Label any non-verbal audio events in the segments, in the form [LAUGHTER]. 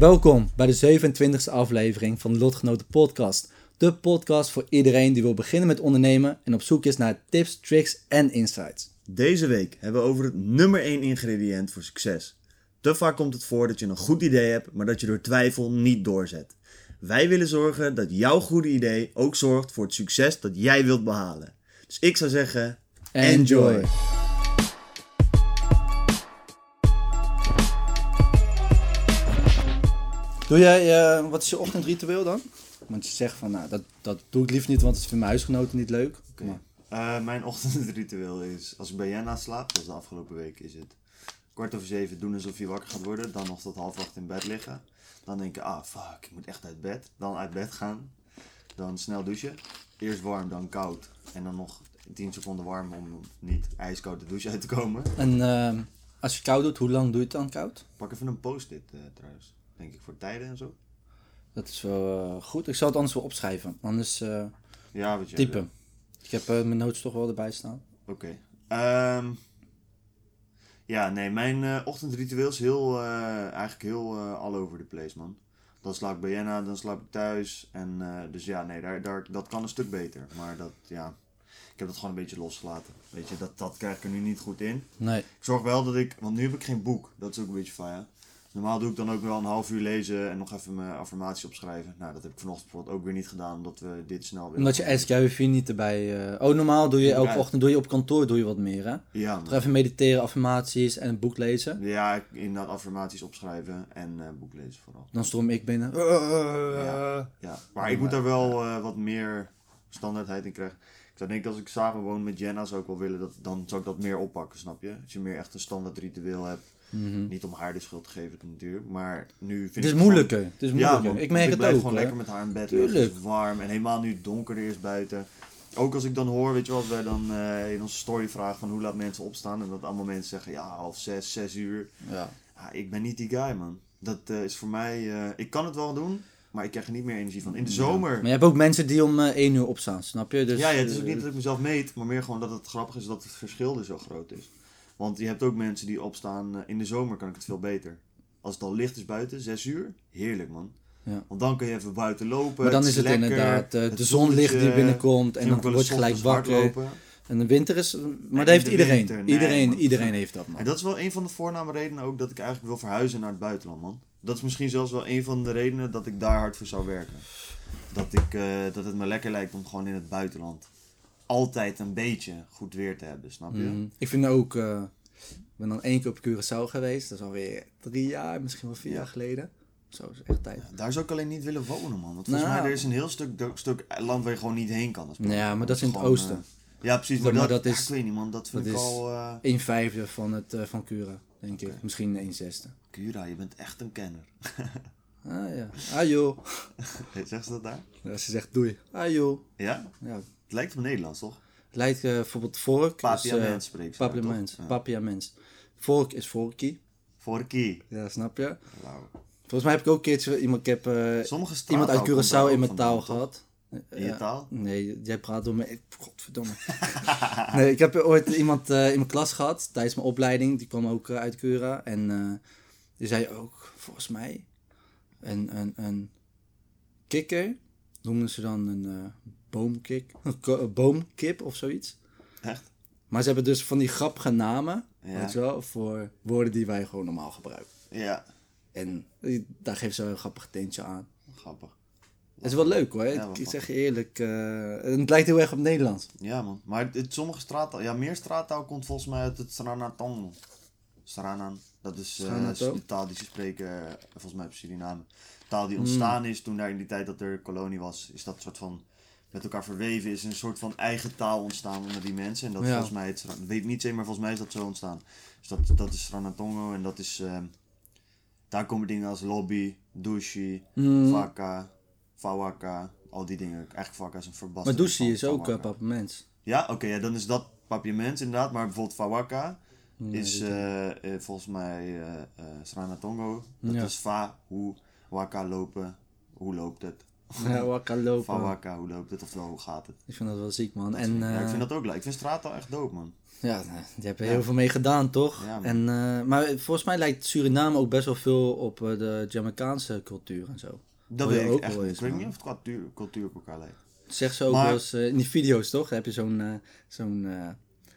Welkom bij de 27e aflevering van de Lotgenoten Podcast. De podcast voor iedereen die wil beginnen met ondernemen en op zoek is naar tips, tricks en insights. Deze week hebben we over het nummer 1 ingrediënt voor succes. Te vaak komt het voor dat je een goed idee hebt, maar dat je door twijfel niet doorzet. Wij willen zorgen dat jouw goede idee ook zorgt voor het succes dat jij wilt behalen. Dus ik zou zeggen, enjoy. Doe jij, eh, wat is je ochtendritueel dan? Want je zegt van, nou, dat, dat doe ik liever niet, want het voor mijn huisgenoten niet leuk. Maar- Eh, mijn [LAUGHS] ochtendritueel is, als ik bij Jenna slaap, zoals de afgelopen week, is het kwart over zeven doen alsof je wakker gaat worden. Dan nog tot half acht in bed liggen. Dan denk je, ah fuck, ik moet echt uit bed. Dan uit bed gaan. Dan snel douchen. Eerst warm, dan koud. En dan nog 10 seconden warm om niet ijskoud de douche uit te komen. En ehm, als je koud doet, hoe lang doe je het dan koud? Pak even een post-it eh, trouwens. Denk ik voor tijden en zo. Dat is wel eh, goed. Ik zal het anders wel opschrijven. Anders eh Ja, wat je typen. Ik heb eh, mijn notes toch wel erbij staan. Oké. Ehm, ja, nee, mijn ochtendritueel is heel, eigenlijk heel all over the place, man. Dan slaap ik bij Jenna, dan slaap ik thuis. En dus ja, nee, daar, daar, dat kan een stuk beter. Maar dat, ja, ik heb dat gewoon een beetje losgelaten. Weet je, dat, dat krijg ik er nu niet goed in. Nee. Ik zorg wel dat ik, want nu heb ik geen boek. Dat is ook een beetje fijn. Normaal doe ik dan ook wel een half uur lezen en nog even mijn affirmaties opschrijven. Nou, dat heb ik vanochtend bijvoorbeeld ook weer niet gedaan, omdat we dit snel willen. Omdat je SKW4 niet erbij... eh, Oh, normaal doe je elke ochtend doe je op kantoor doe je wat meer, hè? Ja. Toch even mediteren, affirmaties en een boek lezen. Ja, ik- inderdaad affirmaties opschrijven en eh boek lezen vooral. Dan stroom ik binnen. Ja. Ja, maar ik moet daar wel eh, wat meer standaardheid in krijgen. Ik zou denken als ik samen woon met Jenna zou ik wel willen dat dan zou ik dat meer oppakken, snap je? Als je meer echt een standaard ritueel hebt. Mhm. Niet om haar de schuld te geven natuurlijk, maar nu vind Het ik moeilijker. Het is Ja, moeilijker. man, ik merk ik het blijf ook. gewoon lekker met haar in bed. Het is warm en helemaal nu het donkerder is buiten. Ook als ik dan hoor, weet je wel, als wij dan eh, in onze story vragen van hoe laat mensen opstaan. En dat allemaal mensen zeggen, ja, half zes, zes uur. Ja. Ja, ik ben niet die guy, man. Dat eh, is voor mij... eh, ik kan het wel doen, maar ik krijg er niet meer energie van. In de zomer... Maar je hebt ook mensen die om 1 uur opstaan, snap je? Dus, ja, ja, het is ook niet dat ik mezelf meet, maar meer gewoon dat het grappig is dat het verschil er zo groot is. Want je hebt ook mensen die opstaan... eh, in de zomer kan ik het veel beter. Als het al licht is buiten, zes uur, heerlijk, man. Ja. Want dan kun je even buiten lopen. Maar dan is het lekker, inderdaad eh, het de zonlicht die binnenkomt en dan word je gelijk wakker. En de winter is... Maar Nee, dat heeft de iedereen. winter, nee, iedereen, man. iedereen heeft dat, man. En dat is wel een van de voorname redenen ook dat ik eigenlijk wil verhuizen naar het buitenland, man. Dat is misschien zelfs wel een van de redenen dat ik daar hard voor zou werken. Dat, ik, eh, dat het me lekker lijkt om gewoon in het buitenland altijd een beetje goed weer te hebben, snap je? Mhm. Ik vind ook... eh, ik ben dan één keer op Curaçao geweest. Dat is alweer drie jaar, misschien wel vier Ja. jaar geleden. Zo, is echt tijd. Daar zou ik alleen niet willen wonen, man. Want volgens Nou. mij er is een heel stuk, stuk land waar je gewoon niet heen kan. Ja, maar dat is in het gewoon, oosten. eh, ja, precies. Maar Maar, dat, is- ik weet niet, man. Dat vind dat ik is- al... eh Een vijfde van, het, eh, van Cura, denk ik. Misschien een zesde. Cura, je bent echt een kenner. [LAUGHS] Ah ja. Ah joh. [LAUGHS] Zeg ze dat daar? Ja, ze zegt doei. Ah joh. Ja? Ja. Het lijkt op Nederlands, toch? Het lijkt eh, bijvoorbeeld vork. Papiaments Dus, spreekt uh, papiaments. Ja. Papiaments. Vork is vorkie. Vorkie. Ja, snap je? Volgens mij heb ik ook een keertje iemand, ik heb, eh, iemand uit Curaçao in mijn taal gehad. In je Ja. taal? Nee, jij praat door me. Godverdomme. [LAUGHS] nee, ik heb ooit iemand eh, in mijn klas gehad tijdens mijn opleiding. Die kwam ook uit Cura. En die zei ook, volgens mij, een, een, een kikker. Noemden ze dan een eh, boomkik. [LAUGHS] Een boomkip of zoiets. Echt? Maar ze hebben dus van die grappige namen. Ja. Weet je wel, voor woorden die wij gewoon normaal gebruiken. Ja. En daar geven ze wel een grappig tintje aan. Grappig. Het is wel leuk hoor. Ja, ik zeg je eerlijk. eh, het lijkt heel erg op Nederlands. Ja, man. Maar het, sommige straattaal... Ja, meer straattaal komt volgens mij uit het Sranatong. Sranan. Dat is eh, de taal die ze spreken, eh, volgens mij op Suriname. taal Hmm. die ontstaan is toen daar in die tijd dat er kolonie was, is dat soort van met elkaar verweven is een soort van eigen taal ontstaan onder die mensen. En dat Ja. volgens mij, het, weet ik niet zeker, maar volgens mij is dat zo ontstaan. Dus dat, dat is Sranatongo en dat is, ehm, Daar komen dingen als lobby, douche, Mm. vaka, fawaka, al die dingen. Eigenlijk vaka is een verbastering Maar douche is ook uh, papiermens. Ja, oké, ja, dan is dat papiaments inderdaad. Maar bijvoorbeeld fawaka Nee, is eh, eh, volgens mij eh eh Srana Tongo. Dat Ja. is fa, hoe, waka lopen, hoe loopt het? [LAUGHS] Ja, wakka lopen. Fawaka, hoe loopt het? Oftewel, hoe gaat het? Ik vind dat wel ziek, man. En ja, ik vind dat ook leuk. Ik vind straattaal echt dope, man. ja, die hebben Ja. heel veel mee gedaan, toch? Ja, en, maar volgens mij lijkt Suriname ook best wel veel op de Jamaicaanse cultuur en zo. Dat weet ik ook echt eens, Ik weet niet of het qua cultuur, cultuur op elkaar lijkt. Zegt ze ook Maar- wel eens in die video's, toch? Dan heb je zo'n zo'n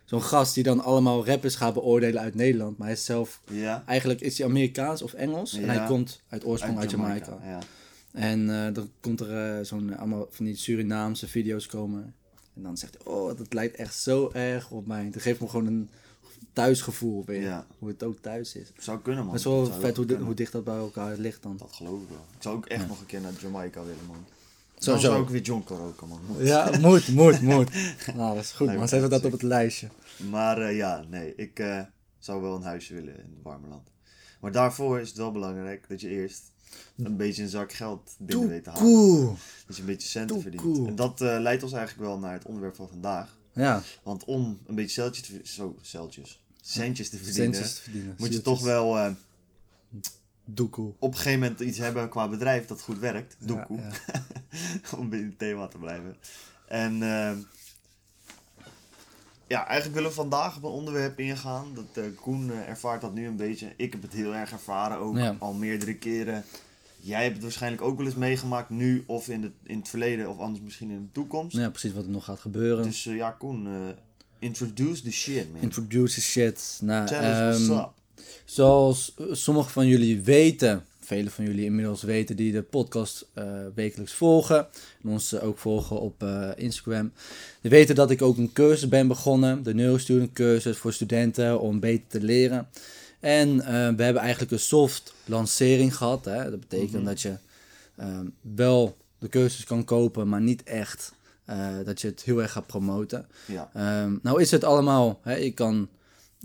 zo'n gast die dan allemaal rappers gaat beoordelen uit Nederland. Maar hij is zelf, Ja. eigenlijk is hij Amerikaans of Engels. En hij komt uit oorsprong uit, Jamaica. Ja. En eh, dan komt er eh, zo'n, eh, allemaal van die Surinaamse video's komen. En dan zegt hij, oh, dat lijkt echt zo erg op mij. Dat geeft me gewoon een thuisgevoel weer. Hoe het ook thuis is. Zou kunnen, man. Het is wel vet hoe, hoe dicht dat bij elkaar ligt dan. Dat geloof ik wel. Ik zou ook echt nog een keer naar Jamaica willen, man. Zo, Dan zo. zou ik weer jonker roken, man. [LAUGHS] Ja, moet, moet, moet. Nou, dat is goed, me man. We dat op het lijstje. Maar eh, ja, nee, ik eh, zou wel een huisje willen in het warme land. Maar daarvoor is het wel belangrijk dat je eerst een beetje een zak geld binnen weet te halen. Doekoe. Dat je een beetje centen verdient. En dat eh, leidt ons eigenlijk wel naar het onderwerp van vandaag. Ja, Want om een beetje celtjes te, zo, celtjes, centjes te verdienen, centjes te verdienen. moet je toch wel Doekoe. op een gegeven moment iets hebben qua bedrijf dat goed werkt. Ja, Doekoe. ja. [LAUGHS] om binnen het thema te blijven. En ehm, ja, eigenlijk willen we vandaag op een onderwerp ingaan. Dat, eh, Koen eh, ervaart dat nu een beetje. Ik heb het heel erg ervaren, ook Ja. al meerdere keren. Jij hebt het waarschijnlijk ook wel eens meegemaakt, nu of in, de, in het verleden, of anders misschien in de toekomst. Ja, precies wat er nog gaat gebeuren. Dus eh, ja, Koen, introduce the shit, man. Introduce the shit. Nou, Tell us what's ehm, up. Zoals eh, sommigen van jullie weten, velen van jullie inmiddels weten die de podcast eh, wekelijks volgen en ons ook volgen op eh, Instagram. Die weten dat ik ook een cursus ben begonnen, de Neurostudent cursus voor studenten om beter te leren. En we hebben eigenlijk een soft lancering gehad. Hè? Dat betekent Mhm. dat je ehm, wel de cursus kan kopen, maar niet echt dat je het heel erg gaat promoten. Ja, Ehm, nou is het allemaal, hè, ik kan,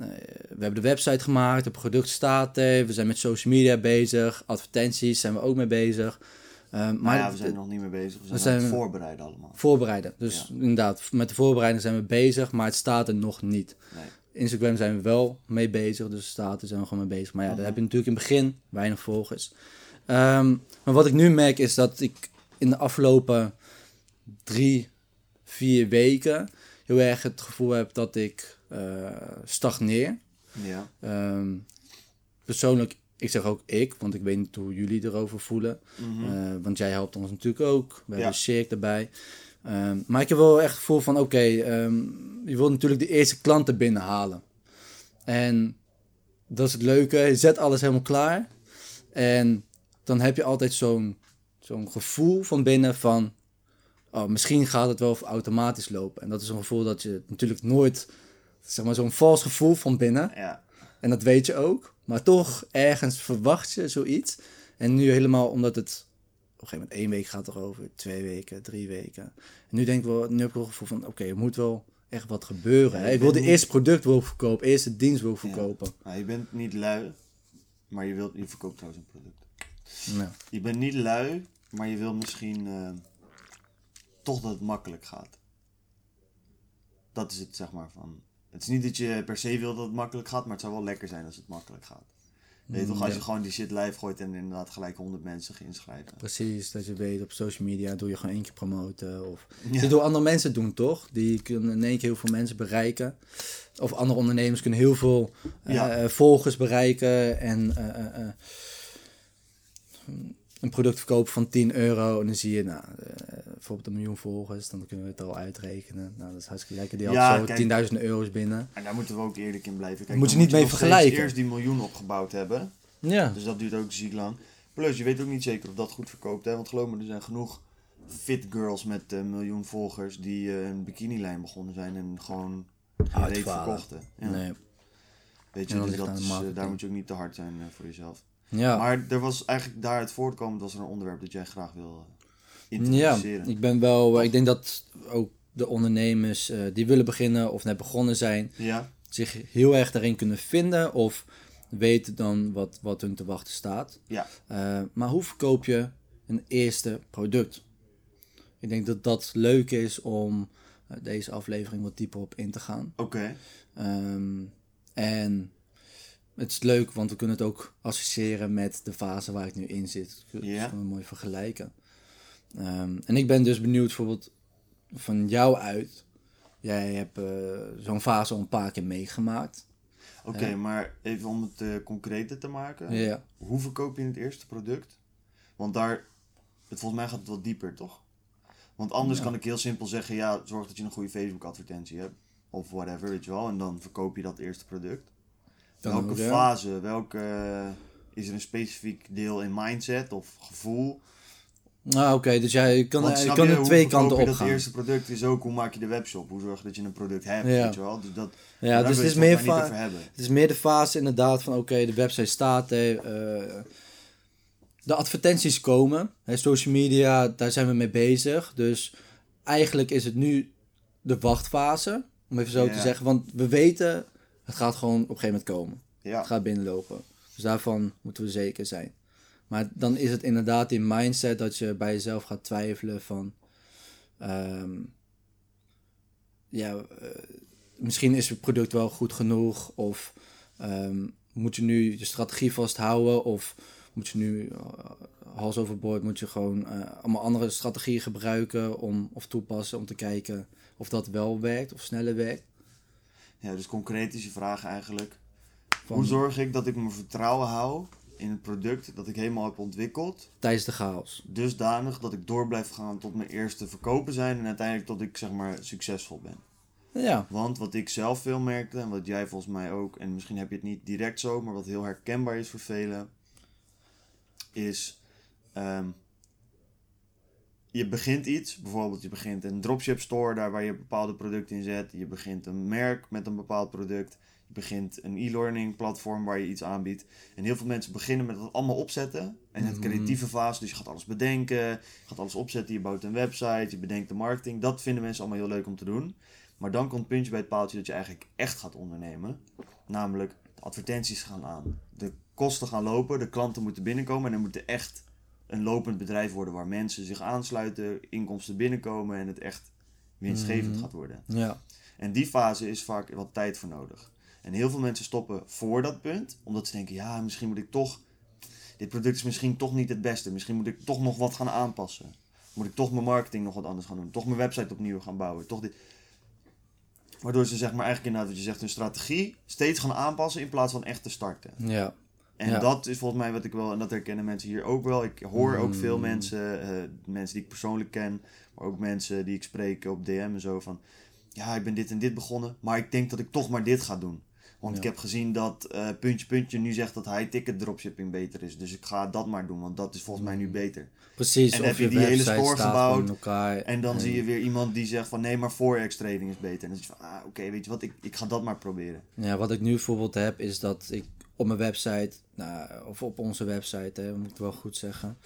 we hebben de website gemaakt, het product staat er, we zijn met social media bezig, advertenties zijn we ook mee bezig. Ehm, maar maar ja, we zijn er nog niet mee bezig. We zijn, zijn- aan het voorbereiden allemaal. voorbereiden, dus inderdaad, met de voorbereiding zijn we bezig, maar het staat er nog niet. Nee. Instagram zijn we wel mee bezig, dus staat er zijn we gewoon mee bezig. Maar ja, Mhm. daar heb je natuurlijk in het begin weinig volgers. Ehm, maar wat ik nu merk is dat ik in de afgelopen drie, vier weken heel erg het gevoel heb dat ik eh, stagneer. Ja, Ehm, persoonlijk, ik zeg ook ik, want ik weet niet hoe jullie erover voelen. Mhm. Eh, want jij helpt ons natuurlijk ook. We Ja. hebben Shirk erbij. Ehm, maar ik heb wel echt het gevoel van, oké, ehm, je wilt natuurlijk de eerste klanten binnenhalen. En dat is het leuke. Je zet alles helemaal klaar. En dan heb je altijd zo'n zo'n gevoel van binnen van... Oh, misschien gaat het wel automatisch lopen. En dat is een gevoel dat je natuurlijk nooit... Zeg maar zo'n vals gevoel van binnen. ja. En dat weet je ook. Maar toch, ergens verwacht je zoiets. En nu helemaal omdat het... Op een gegeven moment één week gaat erover. Twee weken, drie weken. En nu denk ik wel... Nu heb ik wel het gevoel van... Oké, er moet wel echt wat gebeuren. Ja, Ik wil de niet- eerste product wil verkopen. Eerste dienst wil verkopen. Nou, je bent niet lui, maar je, wilt, je verkoopt trouwens een product. Ja. Je bent niet lui, maar je wilt misschien eh, toch dat het makkelijk gaat. Dat is het, zeg maar. Van. Het is niet dat je per se wil dat het makkelijk gaat, maar het zou wel lekker zijn als het makkelijk gaat. Weet toch, als je gewoon die shit live gooit en inderdaad gelijk 100 mensen inschrijven. Precies, dat je weet op social media doe je gewoon één keer promoten. Of Ja. door andere mensen doen, toch? Die kunnen in één keer heel veel mensen bereiken. Of andere ondernemers kunnen heel veel eh, Ja. volgers bereiken. En eh, eh, een product verkopen van 10 euro. En dan zie je, nou, eh, bijvoorbeeld een miljoen volgers. Dan kunnen we het al uitrekenen. Nou, dat is hartstikke lekker. Die Ja, had zo kijk. 10.000 euro's binnen. En daar moeten we ook eerlijk in blijven. Kijk, moet je niet mee nog steeds vergelijken. eerst die miljoen opgebouwd hebben. Ja, Dus dat duurt ook ziek lang. Plus, je weet ook niet zeker of dat goed verkoopt. Hè? Want geloof me, er zijn genoeg fit girls met een miljoen volgers die eh, een bikinilijn begonnen zijn en gewoon geen verkochten. Ja. nee. Weet je, dus dat is, eh, daar moet je ook niet te hard zijn eh, voor jezelf. Ja. Maar er was eigenlijk daaruit voortkomend was er een onderwerp dat jij graag wil eh, Ja, introduceren. ik ben wel. Ik denk dat ook de ondernemers eh, die willen beginnen of net begonnen zijn, Ja, zich heel erg daarin kunnen vinden. Of weten dan wat, wat hun te wachten staat. Ja. Eh, maar hoe verkoop je een eerste product? Ik denk dat dat leuk is om eh, deze aflevering wat dieper op in te gaan. Oké. Ehm, en het is leuk, want we kunnen het ook associëren met de fase waar ik nu in zit. Dat Ja. kunnen we mooi vergelijken. Ehm, en ik ben dus benieuwd bijvoorbeeld van jou uit. Jij hebt eh, zo'n fase al een paar keer meegemaakt. Oké, Ja. maar even om het eh, concreter te maken. Hoe verkoop je het eerste product? Want daar, het, volgens mij gaat het wat dieper, toch? Want anders Ja. kan ik heel simpel zeggen, ja, zorg dat je een goede Facebook advertentie hebt. Of whatever, weet je wel. En dan verkoop je dat eerste product. Dan welke fase, welke, is er een specifiek deel in mindset of gevoel? Nou, oké, dus jij kan, Want je kan je, er twee kanten op gaan. eerste product is ook, hoe maak je de webshop? Hoe zorg je dat je een product hebt, Ja. weet je wel? Dus dat, Ja, dus het is, het meer va- het is meer de fase inderdaad van oké, de website staat eh, de advertenties komen. Hè, social media, daar zijn we mee bezig. Dus eigenlijk is het nu de wachtfase, om even zo Ja. te zeggen. Want we weten, het gaat gewoon op een gegeven moment komen. Ja. Het gaat binnenlopen. Dus daarvan moeten we zeker zijn. Maar dan is het inderdaad die mindset dat je bij jezelf gaat twijfelen van... ehm, ja, eh, misschien is het product wel goed genoeg. Of ehm, moet je nu je strategie vasthouden. Of moet je nu eh, hals over boord, moet je gewoon eh, allemaal andere strategieën gebruiken om, of toepassen om te kijken of dat wel werkt of sneller werkt. Ja, dus concreet is je vraag eigenlijk, Van, hoe zorg ik dat ik mijn vertrouwen hou in het product dat ik helemaal heb ontwikkeld? tijdens de chaos. Dusdanig dat ik door blijf gaan tot mijn eerste verkopen zijn en uiteindelijk tot ik zeg maar succesvol ben. Ja, Want wat ik zelf veel merkte en wat jij volgens mij ook, en misschien heb je het niet direct zo, maar wat heel herkenbaar is voor velen, is ehm, je begint iets, bijvoorbeeld je begint een dropship store, daar waar je bepaalde producten in zet, je begint een merk met een bepaald product, je begint een e-learning platform waar je iets aanbiedt. En heel veel mensen beginnen met dat allemaal opzetten. En het Mhm. creatieve fase, dus je gaat alles bedenken, je gaat alles opzetten, je bouwt een website, je bedenkt de marketing. Dat vinden mensen allemaal heel leuk om te doen. Maar dan komt het puntje bij het paaltje dat je eigenlijk echt gaat ondernemen. Namelijk, de advertenties gaan aan. De kosten gaan lopen, de klanten moeten binnenkomen en er moet echt een lopend bedrijf worden waar mensen zich aansluiten, inkomsten binnenkomen en het echt winstgevend Mhm. gaat worden. ja. En die fase is vaak wat tijd voor nodig. En heel veel mensen stoppen voor dat punt, omdat ze denken, ja, misschien moet ik toch, dit product is misschien toch niet het beste. Misschien moet ik toch nog wat gaan aanpassen. Moet ik toch mijn marketing nog wat anders gaan doen. Toch mijn website opnieuw gaan bouwen. Toch dit. Waardoor ze zeg maar eigenlijk inderdaad wat je zegt, hun strategie steeds gaan aanpassen in plaats van echt te starten. Ja, En Ja. dat is volgens mij wat ik wel, en dat herkennen mensen hier ook wel. Ik hoor ook veel Mm. mensen, eh, mensen die ik persoonlijk ken, maar ook mensen die ik spreek op DM en zo van, ja, ik ben dit en dit begonnen, maar ik denk dat ik toch maar dit ga doen. Want Ja. ik heb gezien dat eh, puntje puntje nu zegt dat high-ticket dropshipping beter is. Dus ik ga dat maar doen, want dat is volgens mij nu beter. precies. En of heb je die hele staat gebouwd. En dan zie je weer iemand die zegt van nee, maar forex trading is beter. En dan zeg je van, ah, oké, weet je wat, ik, ik ga dat maar proberen. Ja, wat ik nu bijvoorbeeld heb, is dat ik op mijn website, nou, of op onze website, hè, moet ik wel goed zeggen.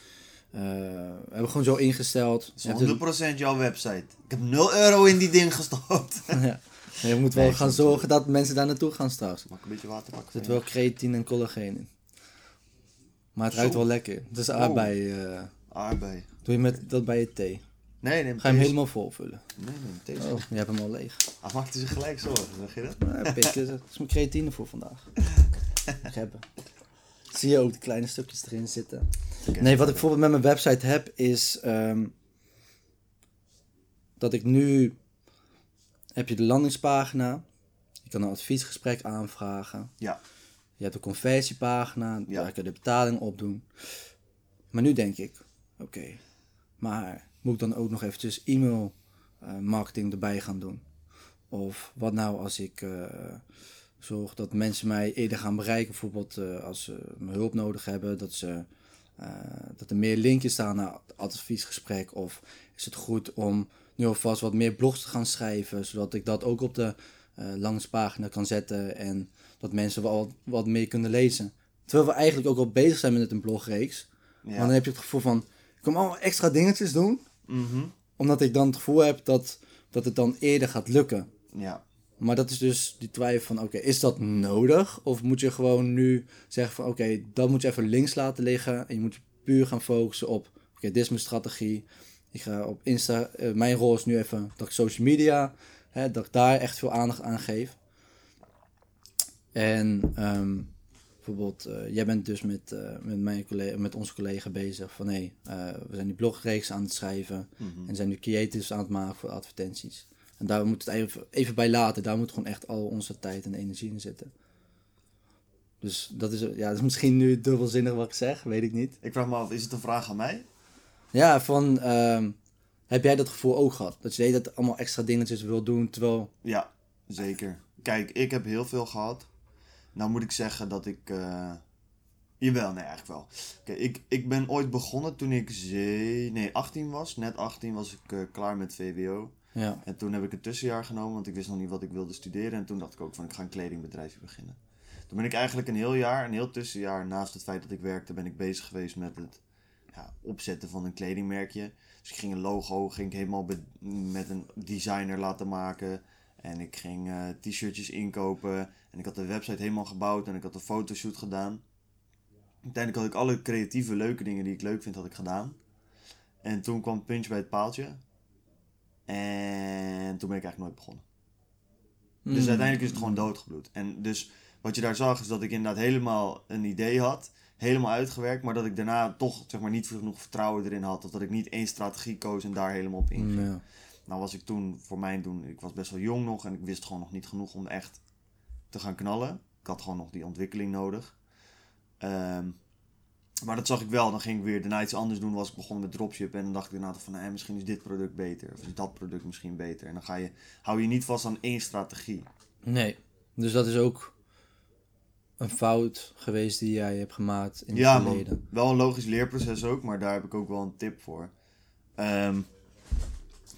eh, we hebben gewoon zo ingesteld. Het Je is hebt 100% jouw website. Ik heb 0 euro in die ding gestopt. [LAUGHS] ja. Je moet wel Nee, gaan zorgen dat mensen daar naartoe gaan straks. Mag ik een beetje water pakken? Er zit wel creatine en collageen in. Maar het Zo. ruikt wel lekker. Het is Oh. aardbei. eh, je? Aardbei. doe je met dat bij je thee. Nee, nee, Ga je hem helemaal vol vullen. Nee, nee, thee Oh, je hebt hem al leeg. Hij maakte zich gelijk zorgen, zeg je dat? Nou, [LAUGHS] pik, dat is mijn creatine voor vandaag. [LAUGHS] Ik heb hem. Zie je ook de kleine stukjes erin zitten. Nee, wat ik bijvoorbeeld met mijn website heb is ehm, dat ik nu heb je de landingspagina. Je kan een adviesgesprek aanvragen. Ja. Je hebt een conversiepagina, Ja. daar kun je de betaling op doen. Maar nu denk ik, oké, maar moet ik dan ook nog eventjes e-mail eh, marketing erbij gaan doen? Of wat nou als ik eh, zorg dat mensen mij eerder gaan bereiken, bijvoorbeeld eh, als ze mijn hulp nodig hebben, dat, ze, eh, dat er meer linkjes staan naar het adviesgesprek? Of is het goed om nu alvast wat meer blogs te gaan schrijven, zodat ik dat ook op de eh landingspagina kan zetten en dat mensen wel wat meer kunnen lezen? Terwijl we eigenlijk ook al bezig zijn met een blogreeks. Ja. Want dan heb je het gevoel van, ik kan allemaal extra dingetjes doen, Mhm. omdat ik dan het gevoel heb dat, dat het dan eerder gaat lukken. Ja. Maar dat is dus die twijfel van, oké, is dat nodig? Of moet je gewoon nu zeggen van, oké, dat moet je even links laten liggen. En je moet puur gaan focussen op, oké, dit is mijn strategie. Ik ga op Insta, eh, mijn rol is nu even dat ik social media, hè, dat ik daar echt veel aandacht aan geef. En ehm, bijvoorbeeld, eh, jij bent dus met, eh, met, mijn collega, met onze collega bezig van hé, hey, we zijn die blogreeks aan het schrijven Mhm. en zijn nu creatives aan het maken voor advertenties. En daar moet het even, even bij laten, daar moet gewoon echt al onze tijd en energie in zitten. Dus dat is, ja, dat is misschien nu dubbelzinnig wat ik zeg, weet ik niet. Ik vraag me af, is het een vraag aan mij? Ja, van, ehm, heb jij dat gevoel ook gehad? Dat je tijd allemaal extra dingetjes wil doen, terwijl... Ja, zeker. Kijk, ik heb heel veel gehad. Nou moet ik zeggen dat ik... eh, Jawel, nee, eigenlijk wel. Kijk, ik, ik ben ooit begonnen toen ik ze... nee, 18 was. Net 18 was ik eh, klaar met VWO. Ja, En toen heb ik een tussenjaar genomen, want ik wist nog niet wat ik wilde studeren. En toen dacht ik ook van, ik ga een kledingbedrijfje beginnen. Toen ben ik eigenlijk een heel jaar, een heel tussenjaar, naast het feit dat ik werkte, ben ik bezig geweest met het ja, opzetten van een kledingmerkje. Dus ik ging een logo, ging ik helemaal met een designer laten maken. En ik ging eh, t-shirtjes inkopen. En ik had de website helemaal gebouwd en ik had een fotoshoot gedaan. Uiteindelijk had ik alle creatieve, leuke dingen die ik leuk vind, had ik gedaan. En toen kwam Punch bij het paaltje. En toen ben ik eigenlijk nooit begonnen. Dus Mm. uiteindelijk is het gewoon doodgebloed. En dus wat je daar zag is dat ik inderdaad helemaal een idee had. Helemaal uitgewerkt. Maar dat ik daarna toch zeg maar, niet genoeg vertrouwen erin had. Of dat ik niet één strategie koos en daar helemaal op inging. Mm, Ja. Nou was ik toen, voor mijn doen, ik was best wel jong nog. En ik wist gewoon nog niet genoeg om echt te gaan knallen. Ik had gewoon nog die ontwikkeling nodig. Ehm, maar dat zag ik wel. Dan ging ik weer daarna iets anders doen. Was ik begonnen met dropship. En dan dacht ik daarna van, eh, misschien is dit product beter. Of is dat product misschien beter. En dan ga je, hou je niet vast aan één strategie. Nee, dus dat is ook een fout geweest die jij hebt gemaakt in het Ja, verleden. man. Wel een logisch leerproces ook, maar daar heb ik ook wel een tip voor. Ehm,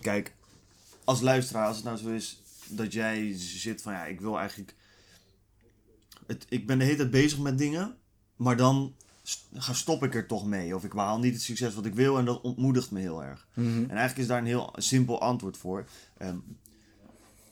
kijk, als luisteraar, als het nou zo is dat jij zit van ja, ik wil eigenlijk. Het, ik ben de hele tijd bezig met dingen, maar dan stop ik er toch mee. Of ik behaal niet het succes wat ik wil en dat ontmoedigt me heel erg. Mhm. En eigenlijk is daar een heel simpel antwoord voor. Ehm,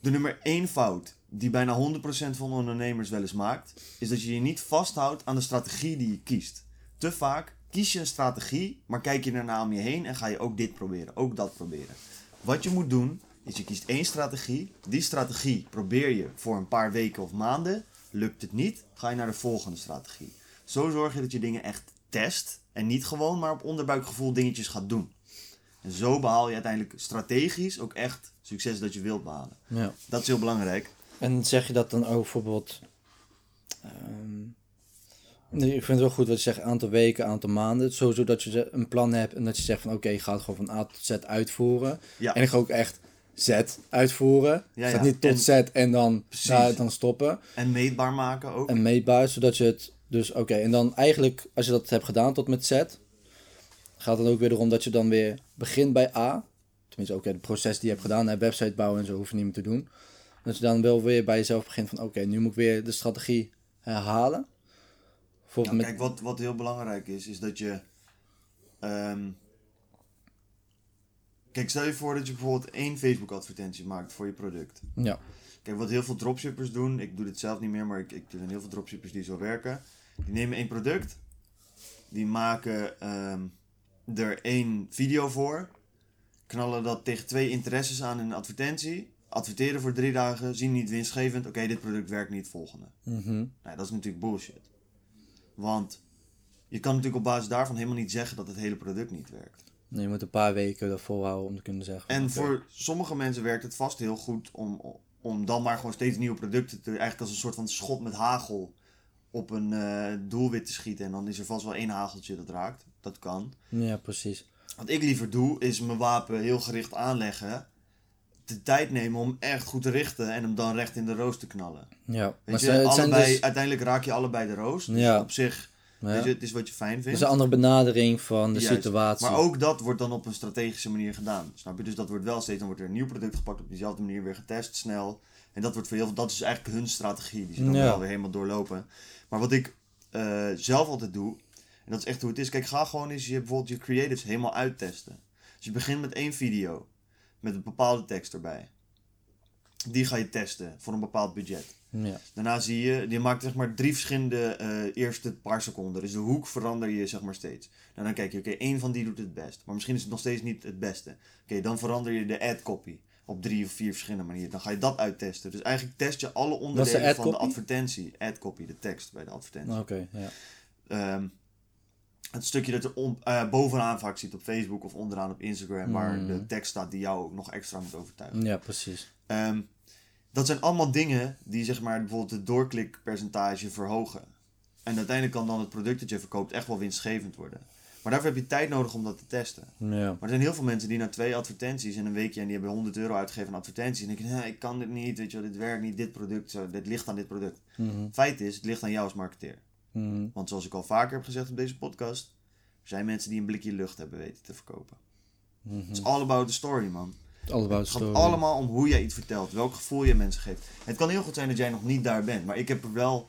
de nummer één fout die bijna 100% van ondernemers wel eens maakt, is dat je je niet vasthoudt aan de strategie die je kiest. Te vaak kies je een strategie, maar kijk je daarna om je heen en ga je ook dit proberen, ook dat proberen. Wat je moet doen, is je kiest één strategie. Die strategie probeer je voor een paar weken of maanden. Lukt het niet, ga je naar de volgende strategie. Zo zorg je dat je dingen echt test en niet gewoon maar op onderbuikgevoel dingetjes gaat doen. En zo behaal je uiteindelijk strategisch ook echt succes dat je wilt behalen. Ja. Dat is heel belangrijk. En zeg je dat dan ook bijvoorbeeld... ehm, ik vind het wel goed wat je zegt, aantal weken, aantal maanden. Sowieso dat je een plan hebt en dat je zegt van oké, ik ga het gewoon van A tot Z uitvoeren. Ja. En ik ga ook echt Z uitvoeren. Ja, Gaat ja. niet tot En- Z en dan, daar, dan stoppen. En meetbaar maken ook. En meetbaar, zodat je het dus oké. En dan eigenlijk, als je dat hebt gedaan tot met Z, gaat het ook weer erom dat je dan weer begint bij A. Tenminste, ook het proces die je hebt gedaan, hè, website bouwen en zo hoef je niet meer te doen. Dat je dan wel weer bij jezelf begint van oké, nu moet ik weer de strategie herhalen. Nou, met, kijk, wat, wat heel belangrijk is, is dat je. ehm, kijk, stel je voor dat je bijvoorbeeld één Facebook-advertentie maakt voor je product. ja. Kijk, wat heel veel dropshippers doen, ik doe dit zelf niet meer, maar ik, ik ken heel veel dropshippers die zo werken. Die nemen één product, die maken ehm, er één video voor, knallen dat tegen twee interesses aan in een advertentie, adverteren voor drie dagen, zien niet winstgevend, oké, dit product werkt niet, volgende. Mhm. Nou, dat is natuurlijk bullshit. Want je kan natuurlijk op basis daarvan helemaal niet zeggen dat het hele product niet werkt. Nee, je moet een paar weken dat volhouden om te kunnen zeggen. En voor sommige mensen werkt het vast heel goed om, om dan maar gewoon steeds nieuwe producten te... Eigenlijk als een soort van schot met hagel op een eh, doelwit te schieten. En dan is er vast wel één hageltje dat raakt. Dat kan. Ja, precies. Wat ik liever doe, is mijn wapen heel gericht aanleggen. De tijd nemen om echt goed te richten en hem dan recht in de roos te knallen. Ja, Weet maar je, ze- het zijn allebei, dus, uiteindelijk raak je allebei de roos. Dus Ja. op zich, ja, weet je, het is wat je fijn het vindt. is een andere benadering van de Juist. situatie. Maar ook dat wordt dan op een strategische manier gedaan. Snap je? Dus dat wordt wel steeds, dan wordt er een nieuw product gepakt op diezelfde manier weer getest, snel. En dat wordt voor heel veel, dat is eigenlijk hun strategie. Die ze dan Ja. wel weer helemaal doorlopen. Maar wat ik eh, zelf altijd doe, en dat is echt hoe het is. Kijk, ga gewoon eens je, bijvoorbeeld je creatives helemaal uittesten. Dus je begint met één video, met een bepaalde tekst erbij. Die ga je testen voor een bepaald budget. Ja. Daarna zie je, je maakt zeg maar drie verschillende eh, eerste paar seconden. Dus de hoek verander je zeg maar steeds. En dan kijk je, oké, één van die doet het best. Maar misschien is het nog steeds niet het beste. Oké, dan verander je de ad copy. Op drie of vier verschillende manieren. Dan ga je dat uittesten. Dus eigenlijk test je alle onderdelen van de advertentie. Ad copy, de tekst bij de advertentie. Oké, ja. Ehm, het stukje dat je on- eh, bovenaan vaak ziet op Facebook of onderaan op Instagram. Waar Mm. de tekst staat die jou ook nog extra moet overtuigen. Ja, precies. Ehm, dat zijn allemaal dingen die zeg maar bijvoorbeeld het doorklikpercentage verhogen. En uiteindelijk kan dan het product dat je verkoopt echt wel winstgevend worden. Maar daarvoor heb je tijd nodig om dat te testen. Ja. Maar er zijn heel veel mensen die na twee advertenties in een weekje en die hebben 100 euro uitgegeven aan advertenties. En denken, nee, ik kan dit niet, weet je wel, dit werkt niet, dit product, zo, dit ligt aan dit product. Mhm. Feit is, het ligt aan jou als marketeer. Mhm. Want zoals ik al vaker heb gezegd op deze podcast, er zijn mensen die een blikje lucht hebben weten te verkopen. Mhm. Het is all about the story, man. All about Het gaat story. allemaal om hoe jij iets vertelt, welk gevoel je mensen geeft. Het kan heel goed zijn dat jij nog niet daar bent, maar ik heb er wel,